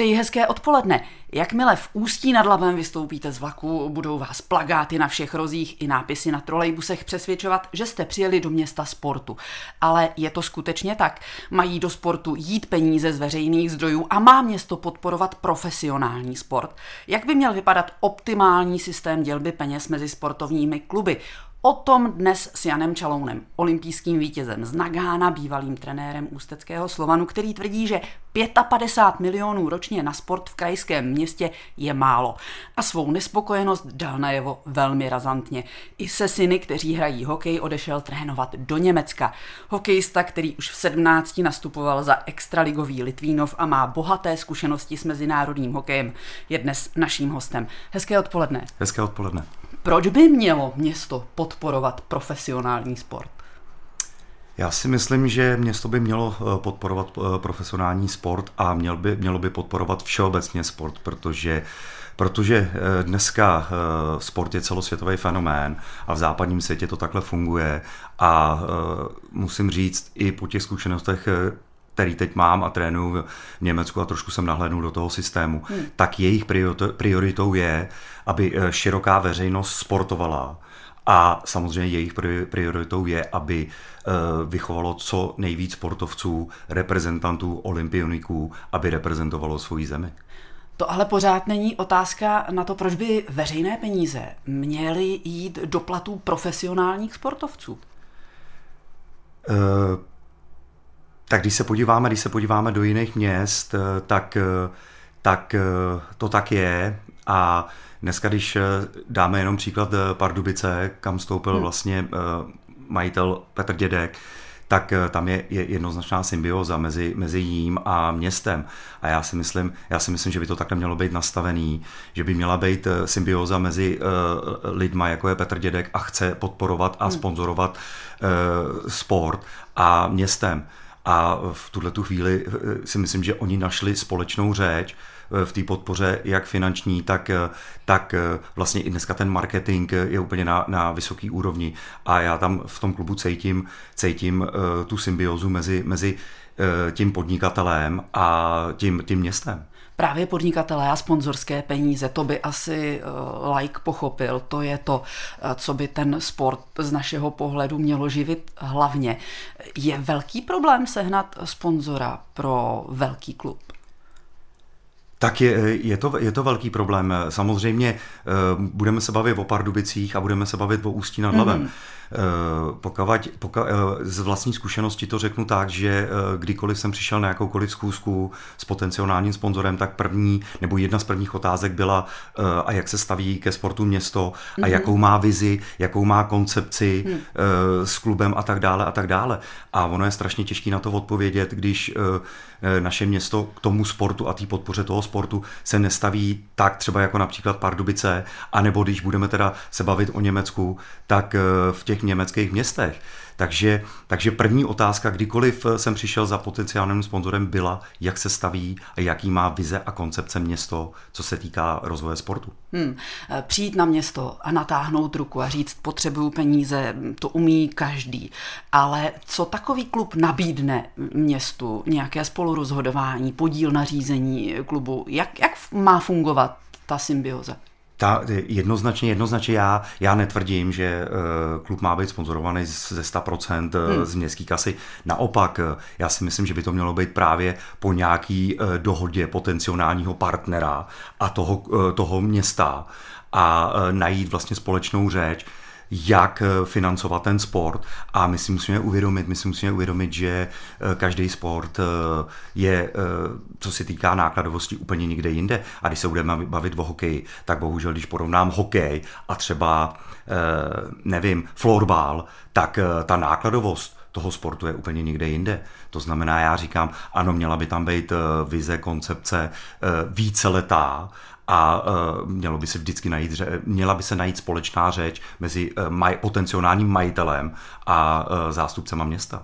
Přeji hezké odpoledne. Jakmile v Ústí nad Labem vystoupíte z vlaku, budou vás plagáty na všech rozích i nápisy na trolejbusech přesvědčovat, že jste přijeli do města sportu. Ale je to skutečně tak? Mají do sportu jít peníze z veřejných zdrojů a má město podporovat profesionální sport? Jak by měl vypadat optimální systém dělby peněz mezi sportovními kluby? O tom dnes s Janem Čalounem, olympijským vítězem z Nagána, bývalým trenérem ústeckého Slovanu, který tvrdí, že 55 milionů ročně na sport v krajském městě je málo. A svou nespokojenost dal najevo velmi razantně. I se syny, kteří hrají hokej, odešel trénovat do Německa. Hokejista, který už v 17 nastupoval za extraligový Litvínov a má bohaté zkušenosti s mezinárodním hokejem, je dnes naším hostem. Hezké odpoledne. Hezké odpoledne. Proč by mělo město podporovat profesionální sport? Já si myslím, že město by mělo eh, podporovat eh, profesionální sport a měl by, mělo by podporovat všeobecně sport, protože Protože eh, dneska sport je celosvětový fenomén a v západním světě to takhle funguje a musím říct i po těch zkušenostech, který teď mám a trénuju v Německu a trošku jsem nahlédnul do toho systému, hmm. tak jejich prioritou je, aby eh, široká veřejnost sportovala a samozřejmě jejich prioritou je, aby eh, vychovalo co nejvíc sportovců, reprezentantů, olympioniků, aby reprezentovalo svoji zemi. To ale pořád není otázka na to, proč by veřejné peníze měly jít do platů profesionálních sportovců. Uh, tak když se podíváme, když se podíváme do jiných měst, eh, tak, eh, tak eh, to tak je a dneska, když dáme jenom příklad Pardubice, kam stoupil hmm. vlastně majitel Petr Dědek, tak tam je, je jednoznačná symbioza mezi, mezi jím a městem. A já si, myslím, já si myslím, že by to takhle mělo být nastavený, že by měla být symbioza mezi uh, lidma, jako je Petr Dědek a chce podporovat a hmm. sponzorovat uh, sport a městem. A v tuhle tu chvíli eh, si myslím, že oni našli společnou řeč eh, v té podpoře, jak finanční, tak, eh, tak vlastně i dneska ten marketing je úplně na, na vysoký úrovni. A já tam v tom klubu cítím, cítím tu symbiozu mezi, mezi tím podnikatelem a tím, tím městem právě podnikatelé a sponzorské peníze, to by asi uh, like pochopil, to je to, uh, co by ten sport z našeho pohledu mělo živit hlavně. Je velký problém sehnat sponzora pro velký klub? Tak je, je, to, je to velký problém. Samozřejmě eh, budeme se bavit o Pardubicích a budeme se bavit o Ústí nad Labem. Mm-hmm. Pokud, pokud, z vlastní zkušenosti to řeknu tak, že eh, kdykoliv jsem přišel na jakoukoliv zkoušku s potenciálním sponzorem, tak první nebo jedna z prvních otázek byla, a jak se staví ke sportu město a mm-hmm. jakou má vizi, jakou má koncepci mm. s klubem a tak dále a tak dále. A ono je strašně těžké na to odpovědět, když naše město k tomu sportu a té podpoře toho sportu se nestaví tak třeba jako například Pardubice, anebo když budeme teda se bavit o Německu, tak eh, v těch německých městech. Takže, takže první otázka, kdykoliv jsem přišel za potenciálním sponzorem, byla, jak se staví a jaký má vize a koncepce město, co se týká rozvoje sportu. Hmm. Přijít na město a natáhnout ruku a říct, potřebuju peníze, to umí každý. Ale co takový klub nabídne městu? Nějaké spolurozhodování, podíl na řízení klubu? Jak, jak má fungovat ta symbioza? Ta, jednoznačně, jednoznačně já, já netvrdím, že uh, klub má být sponzorovaný ze 100% eh, hmm. z městské kasy. Naopak, eh, já si myslím, že by to mělo být právě po nějaký dohodě potenciálního partnera a toho, toho města a najít vlastně společnou řeč jak eh, financovat ten sport a my si musíme uvědomit, my si musíme uvědomit, že eh, každý sport eh, je, co se týká nákladovosti, úplně někde jinde. A když se budeme bavit o hokeji, tak bohužel, když porovnám hokej a třeba, nevím, florbal, tak ta nákladovost toho sportu je úplně někde jinde. To znamená, já říkám, ano, měla by tam být vize, koncepce víceletá a uh, mělo by se vždycky najít, měla by se najít společná řeč mezi uh, maj, potenciálním majitelem a uh, zástupcema města.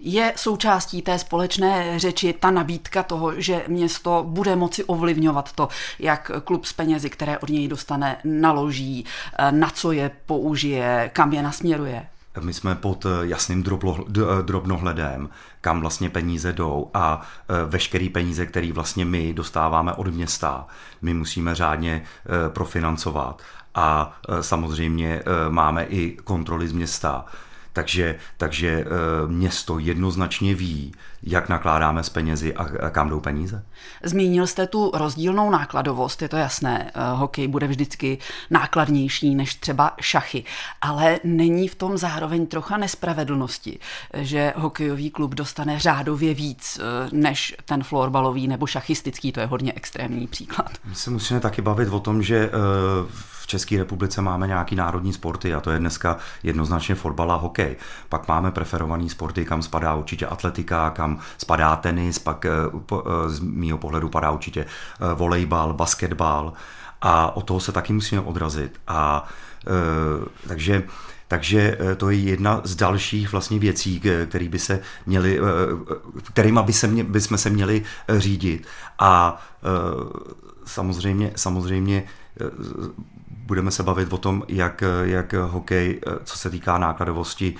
Je součástí té společné řeči ta nabídka toho, že město bude moci ovlivňovat to, jak klub s penězi, které od něj dostane, naloží, na co je použije, kam je nasměruje? My jsme pod jasným drobnohledem, kam vlastně peníze jdou a veškerý peníze, které vlastně my dostáváme od města, my musíme řádně profinancovat. A samozřejmě máme i kontroly z města takže, takže eh, město jednoznačně ví, jak nakládáme s penězi a kam jdou peníze. Zmínil jste tu rozdílnou nákladovost, je to jasné. Eh, hokej bude vždycky nákladnější než třeba šachy, ale není v tom zároveň trocha nespravedlnosti, že hokejový klub dostane řádově víc eh, než ten florbalový nebo šachistický, to je hodně extrémní příklad. My se musíme taky bavit o tom, že v České republice máme nějaký národní sporty a to je dneska jednoznačně fotbal a hokej. Pak máme preferovaný sporty, kam spadá určitě atletika, kam spadá tenis, pak eh, eh, z mýho pohledu padá určitě eh, volejbal, basketbal a o toho se taky musíme odrazit. A takže takže to je jedna z dalších vlastně věcí, který by se měli, kterýma by, se mě, by jsme se měli řídit. A samozřejmě, samozřejmě budeme se bavit o tom, jak, jak hokej, co se týká nákladovosti,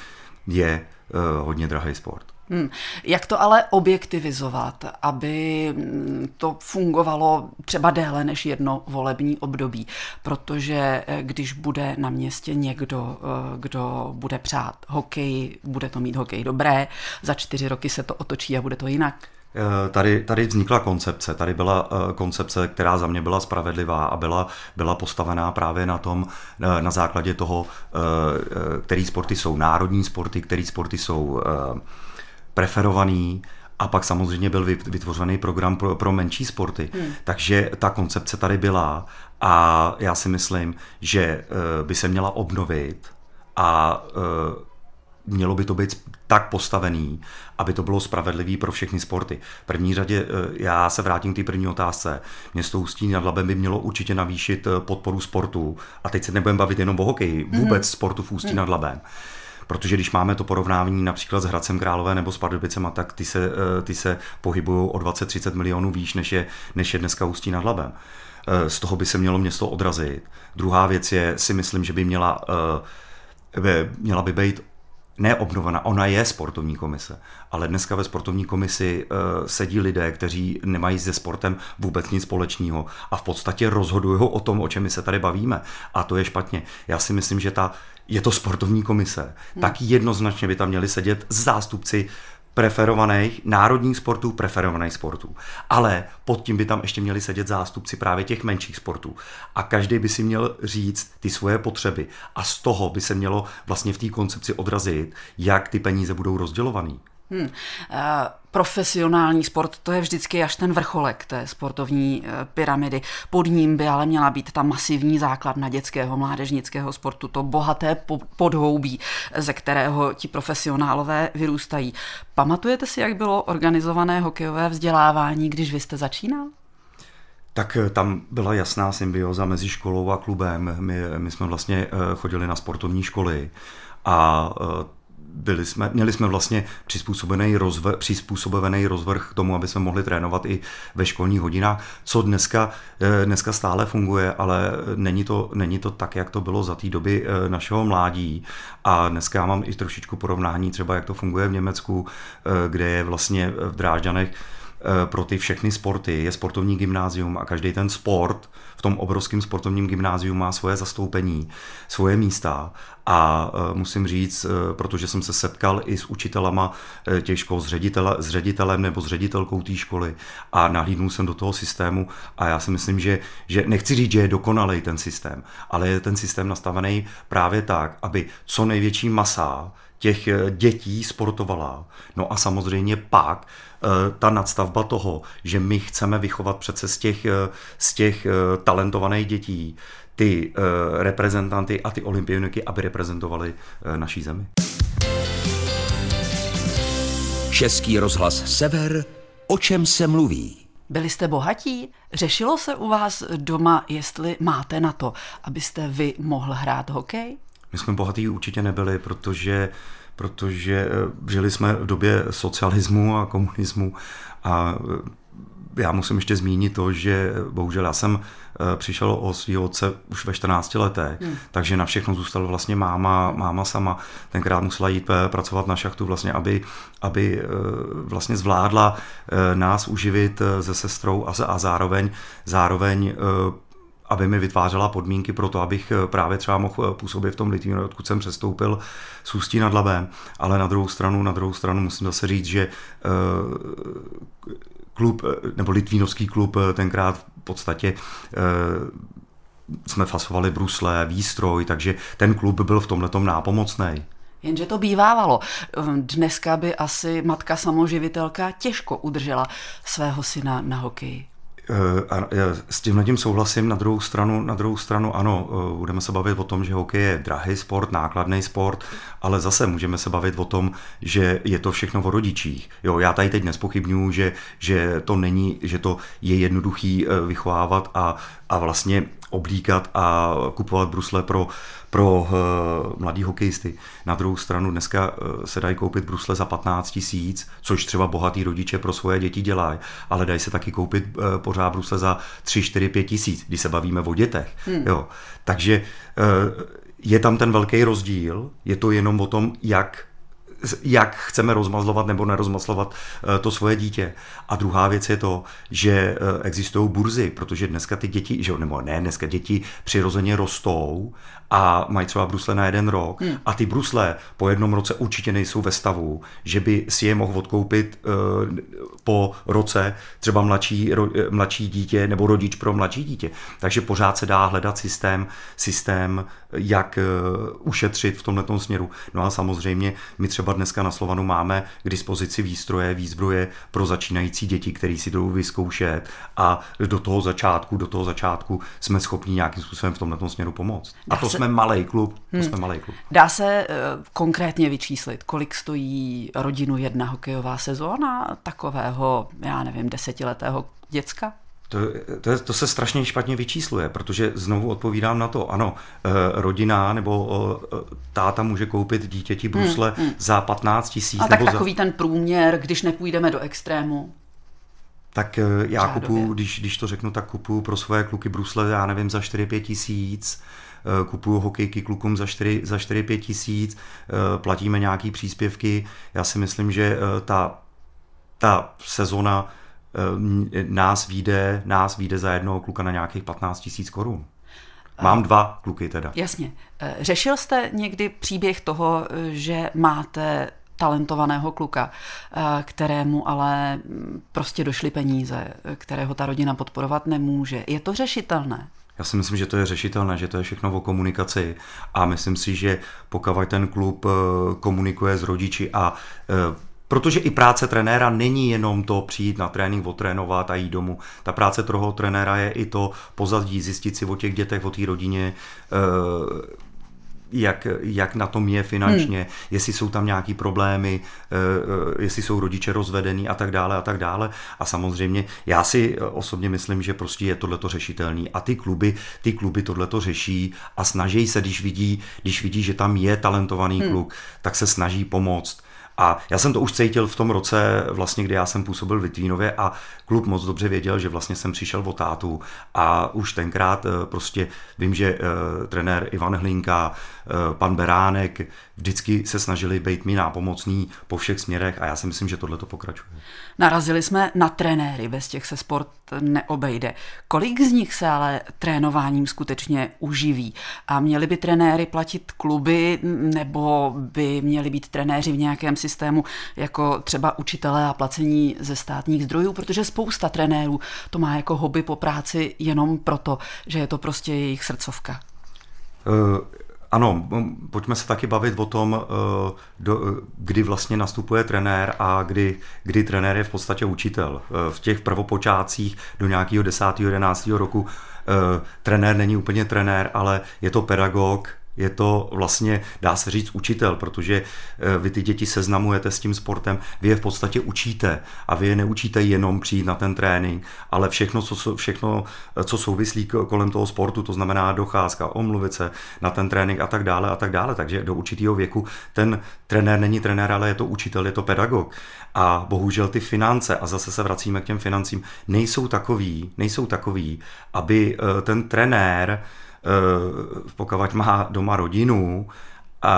je eh, hodně drahý sport. Hmm. Jak to ale objektivizovat, aby mm, to fungovalo třeba déle než jedno volební období? Protože eh, když bude na městě někdo, eh, kdo bude přát hokej, bude to mít hokej dobré, za čtyři roky se to otočí a bude to jinak. Eh, tady, tady vznikla koncepce, tady byla eh, koncepce, která za mě byla spravedlivá a byla, byla postavená právě na tom, eh, na základě toho, který sporty jsou národní sporty, který sporty jsou preferovaný, a pak samozřejmě byl vytvořený program pro, pro menší sporty. Hmm. Takže ta koncepce tady byla a já si myslím, že by se měla obnovit a mělo by to být tak postavený, aby to bylo spravedlivý pro všechny sporty. V první řadě eh, já se vrátím k té první otázce. Město Ústí nad Labem by mělo určitě navýšit eh, podporu sportu. A teď se nebudeme bavit jenom o hokeji, mhm. vůbec mm-hmm. sportu v Ústí mm-hmm. nad Labem. Protože když máme to porovnání například s Hradcem Králové nebo s Pardubicema, tak ty se, eh, ty se pohybují o 20-30 milionů výš, než je, než je dneska Ústí nad Labem. Z toho by se mělo město odrazit. Druhá věc je, si myslím, že by měla, měla by být neobnovena, ona je sportovní komise, ale dneska ve sportovní komisi uh, sedí lidé, kteří nemají se sportem vůbec nic společného a v podstatě rozhodují o tom, o čem my se tady bavíme. A to je špatně. Já si myslím, že ta je to sportovní komise, hmm. tak jednoznačně by tam měli sedět zástupci preferovaných národních sportů, preferovaných sportů. Ale pod tím by tam ještě měli sedět zástupci právě těch menších sportů. A každý by si měl říct ty svoje potřeby. A z toho by se mělo vlastně v té koncepci odrazit, jak ty peníze budou rozdělovaný. Hmm. Uh, profesionální sport, to je vždycky až ten vrcholek té sportovní uh, pyramidy. Pod ním by ale měla být ta masivní základna dětského, mládežnického sportu, to bohaté podhoubí, ze kterého ti profesionálové vyrůstají. Pamatujete si, jak bylo organizované hokejové vzdělávání, když vy jste začínal? Tak eh, tam byla jasná symbioza mezi školou a klubem. My, my jsme vlastně chodili na sportovní školy a byli jsme, měli jsme vlastně přizpůsobený, rozvr, přizpůsobený rozvrh k tomu, aby jsme mohli trénovat i ve školních hodinách, co dneska, eh, dneska stále funguje, ale není to, není to tak, jak to bylo za té doby eh, našeho mládí. A dneska mám i trošičku porovnání třeba, jak to funguje v Německu, eh, kde je vlastně v Drážďanech pro ty všechny sporty. Je sportovní gymnázium a každý ten sport v tom obrovském sportovním gymnáziu má svoje zastoupení, svoje místa. A e, musím říct, e, protože jsem se setkal i s učitelama těch škol, s, ředitele, s ředitelem nebo s ředitelkou té školy a nahlídnul jsem do toho systému a já si myslím, že, že nechci říct, že je dokonalý ten systém, ale je ten systém nastavený právě tak, aby co největší masa těch dětí sportovala. No a samozřejmě pak Eh, ta nadstavba toho, že my chceme vychovat přece z těch, eh, z těch eh, talentovaných dětí ty reprezentanty a ty olympioniky, aby reprezentovali naší zemi. Český rozhlas Sever, o čem se mluví? Byli jste bohatí? Řešilo se u vás doma, jestli máte na to, abyste vy mohl hrát hokej? My jsme bohatí určitě nebyli, protože protože eh, žili jsme v době socialismu a komunismu a eh, já musím ještě zmínit to, že bohužel já jsem eh, přišel o svého otce už ve 14 letech, hmm. takže na všechno zůstala vlastně máma, máma sama. Tenkrát musela jít eh, pracovat na šachtu, vlastně, aby, aby vlastně zvládla nás uživit se sestrou a, a zároveň, zároveň aby mi vytvářela podmínky pro to, abych právě třeba mohl působit v tom Litvínově, odkud jsem přestoupil s Ústí nad Labem. Ale na druhou stranu, na druhou stranu musím zase říct, že klub, eh, nebo litvínovský klub eh, tenkrát v podstatě eh, jsme fasovali brusle, výstroj, takže ten klub byl v tomhle nápomocný. Jenže to bývávalo. Dneska by asi matka samoživitelka těžko udržela svého syna na hokeji. Eh, s tímhle tím souhlasím, na druhou stranu, na druhou stranu ano, eh, budeme se bavit o tom, že hokej je drahý sport, nákladný sport, ale zase můžeme se bavit o tom, že je to všechno o rodičích. Jo, já tady teď nespochybnuju, že, že to není, že to je jednoduchý eh, vychovávat a, a vlastně oblíkat a kupovat brusle pro, pro uh, mladý hokejisty. Na druhou stranu dneska uh, se dají koupit brusle za 15 tisíc, což třeba bohatý rodiče pro svoje děti dělají, ale dají se taky koupit uh, pořád brusle za 3, 4, 5 tisíc, když se bavíme o dětech. Hmm. Jo. Takže je tam ten velký rozdíl, je to jenom o tom, jak jak chceme rozmazlovat nebo nerozmazlovat eh, to svoje dítě. A druhá věc je to, že eh, existují burzy, protože dneska ty děti, že, nebo ne, dneska děti přirozeně rostou a mají třeba brusle na jeden rok hmm. a ty brusle po jednom roce určitě nejsou ve stavu, že by si je mohl odkoupit uh, po roce třeba mladší, mladší dítě nebo rodič pro mladší dítě. Takže pořád se dá hledat systém, systém jak ušetřit v tomto směru. No a samozřejmě my třeba dneska na Slovanu máme k dispozici výstroje, výzbroje pro začínající děti, který si jdou vyzkoušet a do toho začátku, do toho začátku jsme schopni nějakým způsobem v tomto směru pomoct. A to jsme malý klub. Hmm. jsme malý klub. Dá se uh, konkrétně vyčíslit, kolik stojí rodinu jedna hokejová sezóna takového, já nevím, desetiletého děcka? To, to, to se strašně špatně vyčísluje, protože znovu odpovídám na to, ano, eh, rodina nebo eh, táta může koupit dítěti brusle hmm, hmm. za 15 tisíc. A tak takový za... ten průměr, když nepůjdeme do extrému. Tak já kupuju, když, když to řeknu, tak kupuju pro svoje kluky brusle, já nevím, za 4-5 tisíc Eh, kupuju hokejky klukům za 4, za 4-5 tisíc, eh, platíme nějaký příspěvky. Já si myslím, že eh, ta, ta sezona nás vyjde, nás vyjde za jednoho kluka na nějakých 15 tisíc korun. Mám dva kluky teda. Jasně. Řešil jste někdy příběh toho, že máte talentovaného kluka, kterému ale mm, prostě došly peníze, kterého ta rodina podporovat nemůže. Je to řešitelné? Já si myslím, že to je řešitelné, že to je všechno o komunikaci a myslím si, že pokud ten klub eh, komunikuje s rodiči a eh, Protože i práce trenéra není jenom to přijít na trénink, otrénovat a jít domů. Ta práce toho trenéra je i to pozadí, zjistit si o těch dětech, o té rodině, eh, jak, jak na tom je finančně, hmm. jestli jsou tam nějaký problémy, eh, jestli jsou rodiče rozvedení a tak dále a tak dále. A samozřejmě já si osobně myslím, že prostě je tohleto řešitelný. A ty kluby, ty kluby tohleto řeší a snaží se, když vidí, když vidí, že tam je talentovaný hmm. kluk, tak se snaží pomoct. A já jsem to už cítil v tom roce, vlastně, kdy já jsem působil v Litvínově a klub moc dobře věděl, že vlastně jsem přišel o tátu. A už tenkrát eh, prostě vím, že uh, trenér Ivan Hlinka, pan Beránek vždycky se snažili být mi nápomocný po všech směrech a já si myslím, že tohle to pokračuje. Narazili jsme na trenéry, bez těch se sport neobejde. Kolik z nich se ale trénováním skutečně uživí? A měli by trenéry platit kluby nebo by měli být trenéři v nějakém systému jako třeba učitelé a placení ze státních zdrojů? Protože spousta trenérů to má jako hobby po práci jenom proto, že je to prostě jejich srdcovka. Uh, ano, pojďme se taky bavit o tom, uh, do, kdy vlastně nastupuje trenér a kdy, kdy trenér je v podstatě učitel. Uh, v těch prvopočátcích do nějakého 10. 11. roku trenér není úplně trenér, ale je to pedagog, je to vlastně, dá se říct, učitel, protože eh, vy ty děti seznamujete s tím sportem, vy je v podstatě učíte a vy je neučíte jenom přijít na ten trénink, ale všechno, co, všechno, eh, co souvislí kolem toho sportu, to znamená docházka, omluvit se na ten trénink a tak dále a tak dále. Takže do určitého věku ten trenér není trenér, ale je to učitel, je to pedagog. A bohužel ty finance, a zase se vracíme k těm financím, nejsou takový, nejsou takový, aby eh, ten trenér pokud má doma rodinu, a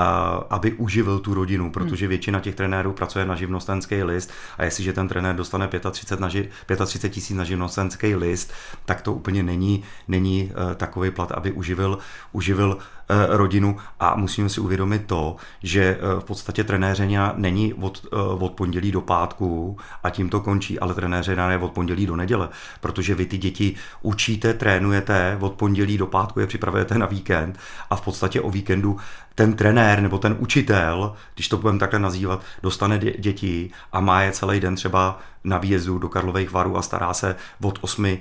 aby uživil tu rodinu, protože většina těch trenérů pracuje na živnostenský list a jestliže ten trenér dostane 35, na ži, 35 tisíc na živnostenský list, tak to úplně není, není uh, takový plat, aby uživil, uživil Eh, rodinu. A musíme si uvědomit to, že eh, v podstatě trenéřeně není od, eh, od pondělí do pátku a tím to končí, ale trenéřeně je od pondělí do neděle, protože vy ty děti učíte, trénujete, od pondělí do pátku je připravujete na víkend a v podstatě o víkendu ten trenér nebo ten učitel, když to budeme takhle nazývat, dostane děti a má je celý den třeba na výjezdu do Karlových varů a stará se od 8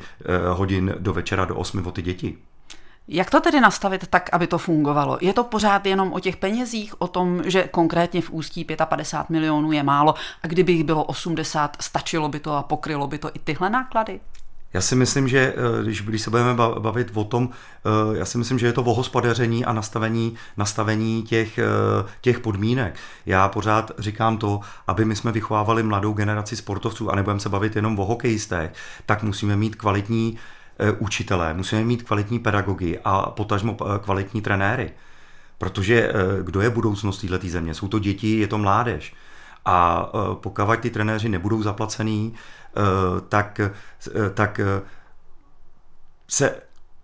hodin do večera do 8 o ty děti. Jak to tedy nastavit tak, aby to fungovalo? Je to pořád jenom o těch penězích, o tom, že konkrétně v Ústí 55 milionů je málo a kdyby jich bylo 80, stačilo by to a pokrylo by to i tyhle náklady? Já si myslím, že eh, když, se budeme bavit o tom, eh, já si myslím, že je to o hospodaření a nastavení, nastavení těch, eh, těch podmínek. Já pořád říkám to, aby my jsme vychovávali mladou generaci sportovců a nebudeme se bavit jenom o hokejistech, tak musíme mít kvalitní učitelé, musíme mít kvalitní pedagogy a potažmo kvalitní trenéry. Protože kdo je budoucnost této země? Jsou to děti, je to mládež. A pokud ty trenéři nebudou zaplacený, tak, tak se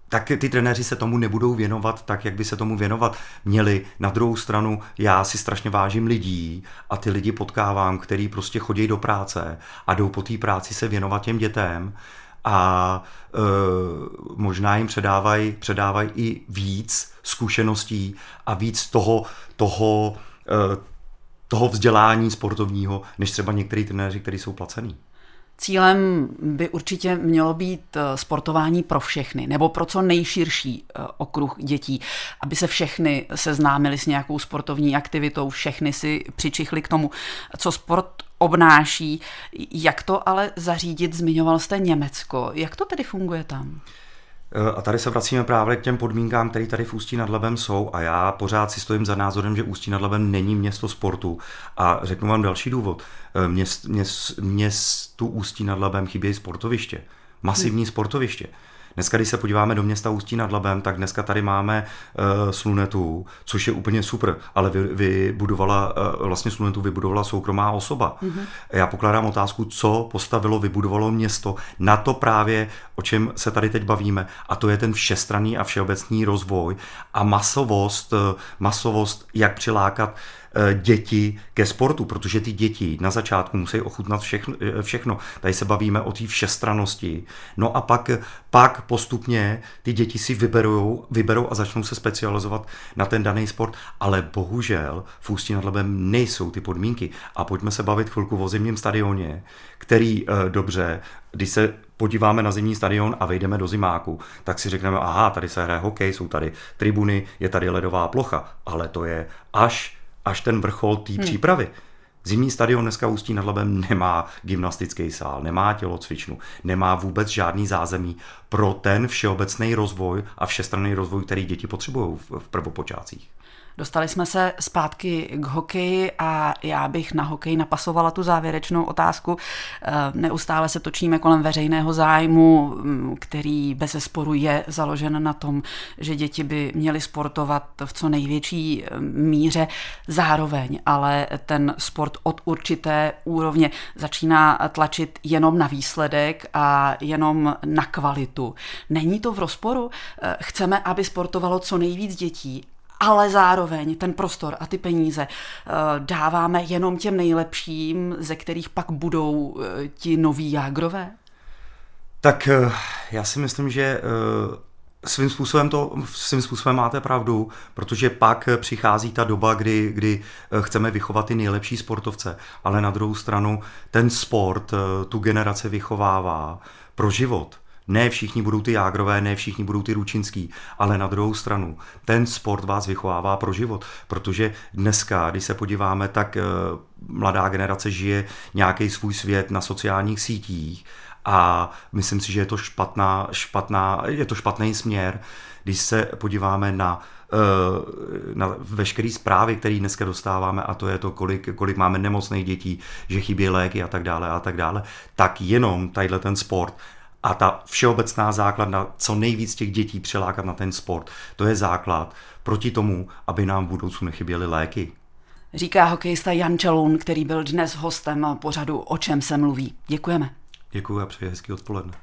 tak ty trenéři se tomu nebudou věnovat tak, jak by se tomu věnovat měli. Na druhou stranu já si strašně vážím lidí a ty lidi potkávám, který prostě chodí do práce a jdou po té práci se věnovat těm dětem a e, možná jim předávají předávaj i víc zkušeností a víc toho, toho, e, toho vzdělání sportovního, než třeba některý trenéři, kteří jsou placený. Cílem by určitě mělo být eh, sportování pro všechny, nebo pro co nejširší eh, okruh dětí, aby se všechny seznámili s nějakou sportovní aktivitou, všechny si přičichli k tomu, co sport obnáší. Jak to ale zařídit? Zmiňoval jste Německo. Jak to tedy funguje tam? A tady se vracíme právě k těm podmínkám, které tady v Ústí nad Labem jsou a já pořád si stojím za názorem, že Ústí nad Labem není město sportu a řeknu vám další důvod. Měst, měst, městu Ústí nad Labem chybějí sportoviště, masivní sportoviště. Dneska, když se podíváme do města Ústí nad Labem, tak dneska tady máme uh, Slunetu, což je úplně super, ale vy, vybudovala, uh, vlastně Slunetu vybudovala soukromá osoba. Mm-hmm. Já pokládám otázku, co postavilo, vybudovalo město na to právě, o čem se tady teď bavíme, a to je ten všestranný a všeobecný rozvoj a masovost, uh, masovost, jak přilákat uh, děti ke sportu, protože ty děti na začátku musí ochutnat všechno. Eh, všechno. Tady se bavíme o té všestranosti. No a pak, pak postupně ty děti si vyberou, vyberou a začnou se specializovat na ten daný sport, ale bohužel v Ústí nad Labem nejsou ty podmínky. A pojďme se bavit chvilku o zimním stadioně, který eh, dobře, když se podíváme na zimní stadion a vejdeme do zimáku, tak si řekneme, aha, tady se hraje hokej, jsou tady tribuny, je tady ledová plocha, ale to je až až ten vrchol té hmm. přípravy. Zimní stadion dneska Ústí nad Labem nemá gymnastický sál, nemá tělocvičnu, nemá vůbec žádný zázemí pro ten všeobecný rozvoj a všestranný rozvoj, který děti potřebují v prvopočátcích. Dostali jsme se zpátky k hokeji a já bych na hokej napasovala tu závěrečnou otázku. Eh, neustále se točíme kolem veřejného zájmu, mm, který bez sporu je založen na tom, že děti by měly sportovat v co největší eh, míře zároveň, ale ten sport od určité úrovně začíná tlačit jenom na výsledek a jenom na kvalitu. Není to v rozporu? Eh, chceme, aby sportovalo co nejvíc dětí, ale zároveň ten prostor a ty peníze eh, dáváme jenom těm nejlepším, ze kterých pak budou eh, ti noví jágrové? Tak eh, já si myslím, že svým způsobem to svým způsobem máte pravdu, protože pak přichází ta doba, kdy, kdy chceme vychovat ty nejlepší sportovce, ale na druhou stranu ten sport tu generace vychovává pro život Ne všichni budou ty Jágrové, ne všichni budou ty Ručinský, ale na druhou stranu, ten sport vás vychovává pro život, protože dneska, když se podíváme, tak mladá generace žije nějaký svůj svět na sociálních sítích a myslím si, že je to špatná, špatná, je to špatný směr, když se podíváme na eh, na veškeré zprávy, které dneska dostáváme, a to je to, kolik, kolik máme nemocných dětí, že chybí léky a tak dále a tak dále, tak jenom tadyhle ten sport a ta všeobecná základna, co nejvíc těch dětí přelákat na ten sport, to je základ proti tomu, aby nám v budoucnu nechyběly léky. Říká hokejista Jan Čaloun, který byl dnes hostem pořadu O čem se mluví. Děkujeme. Děkuji a přeji hezký odpoledne.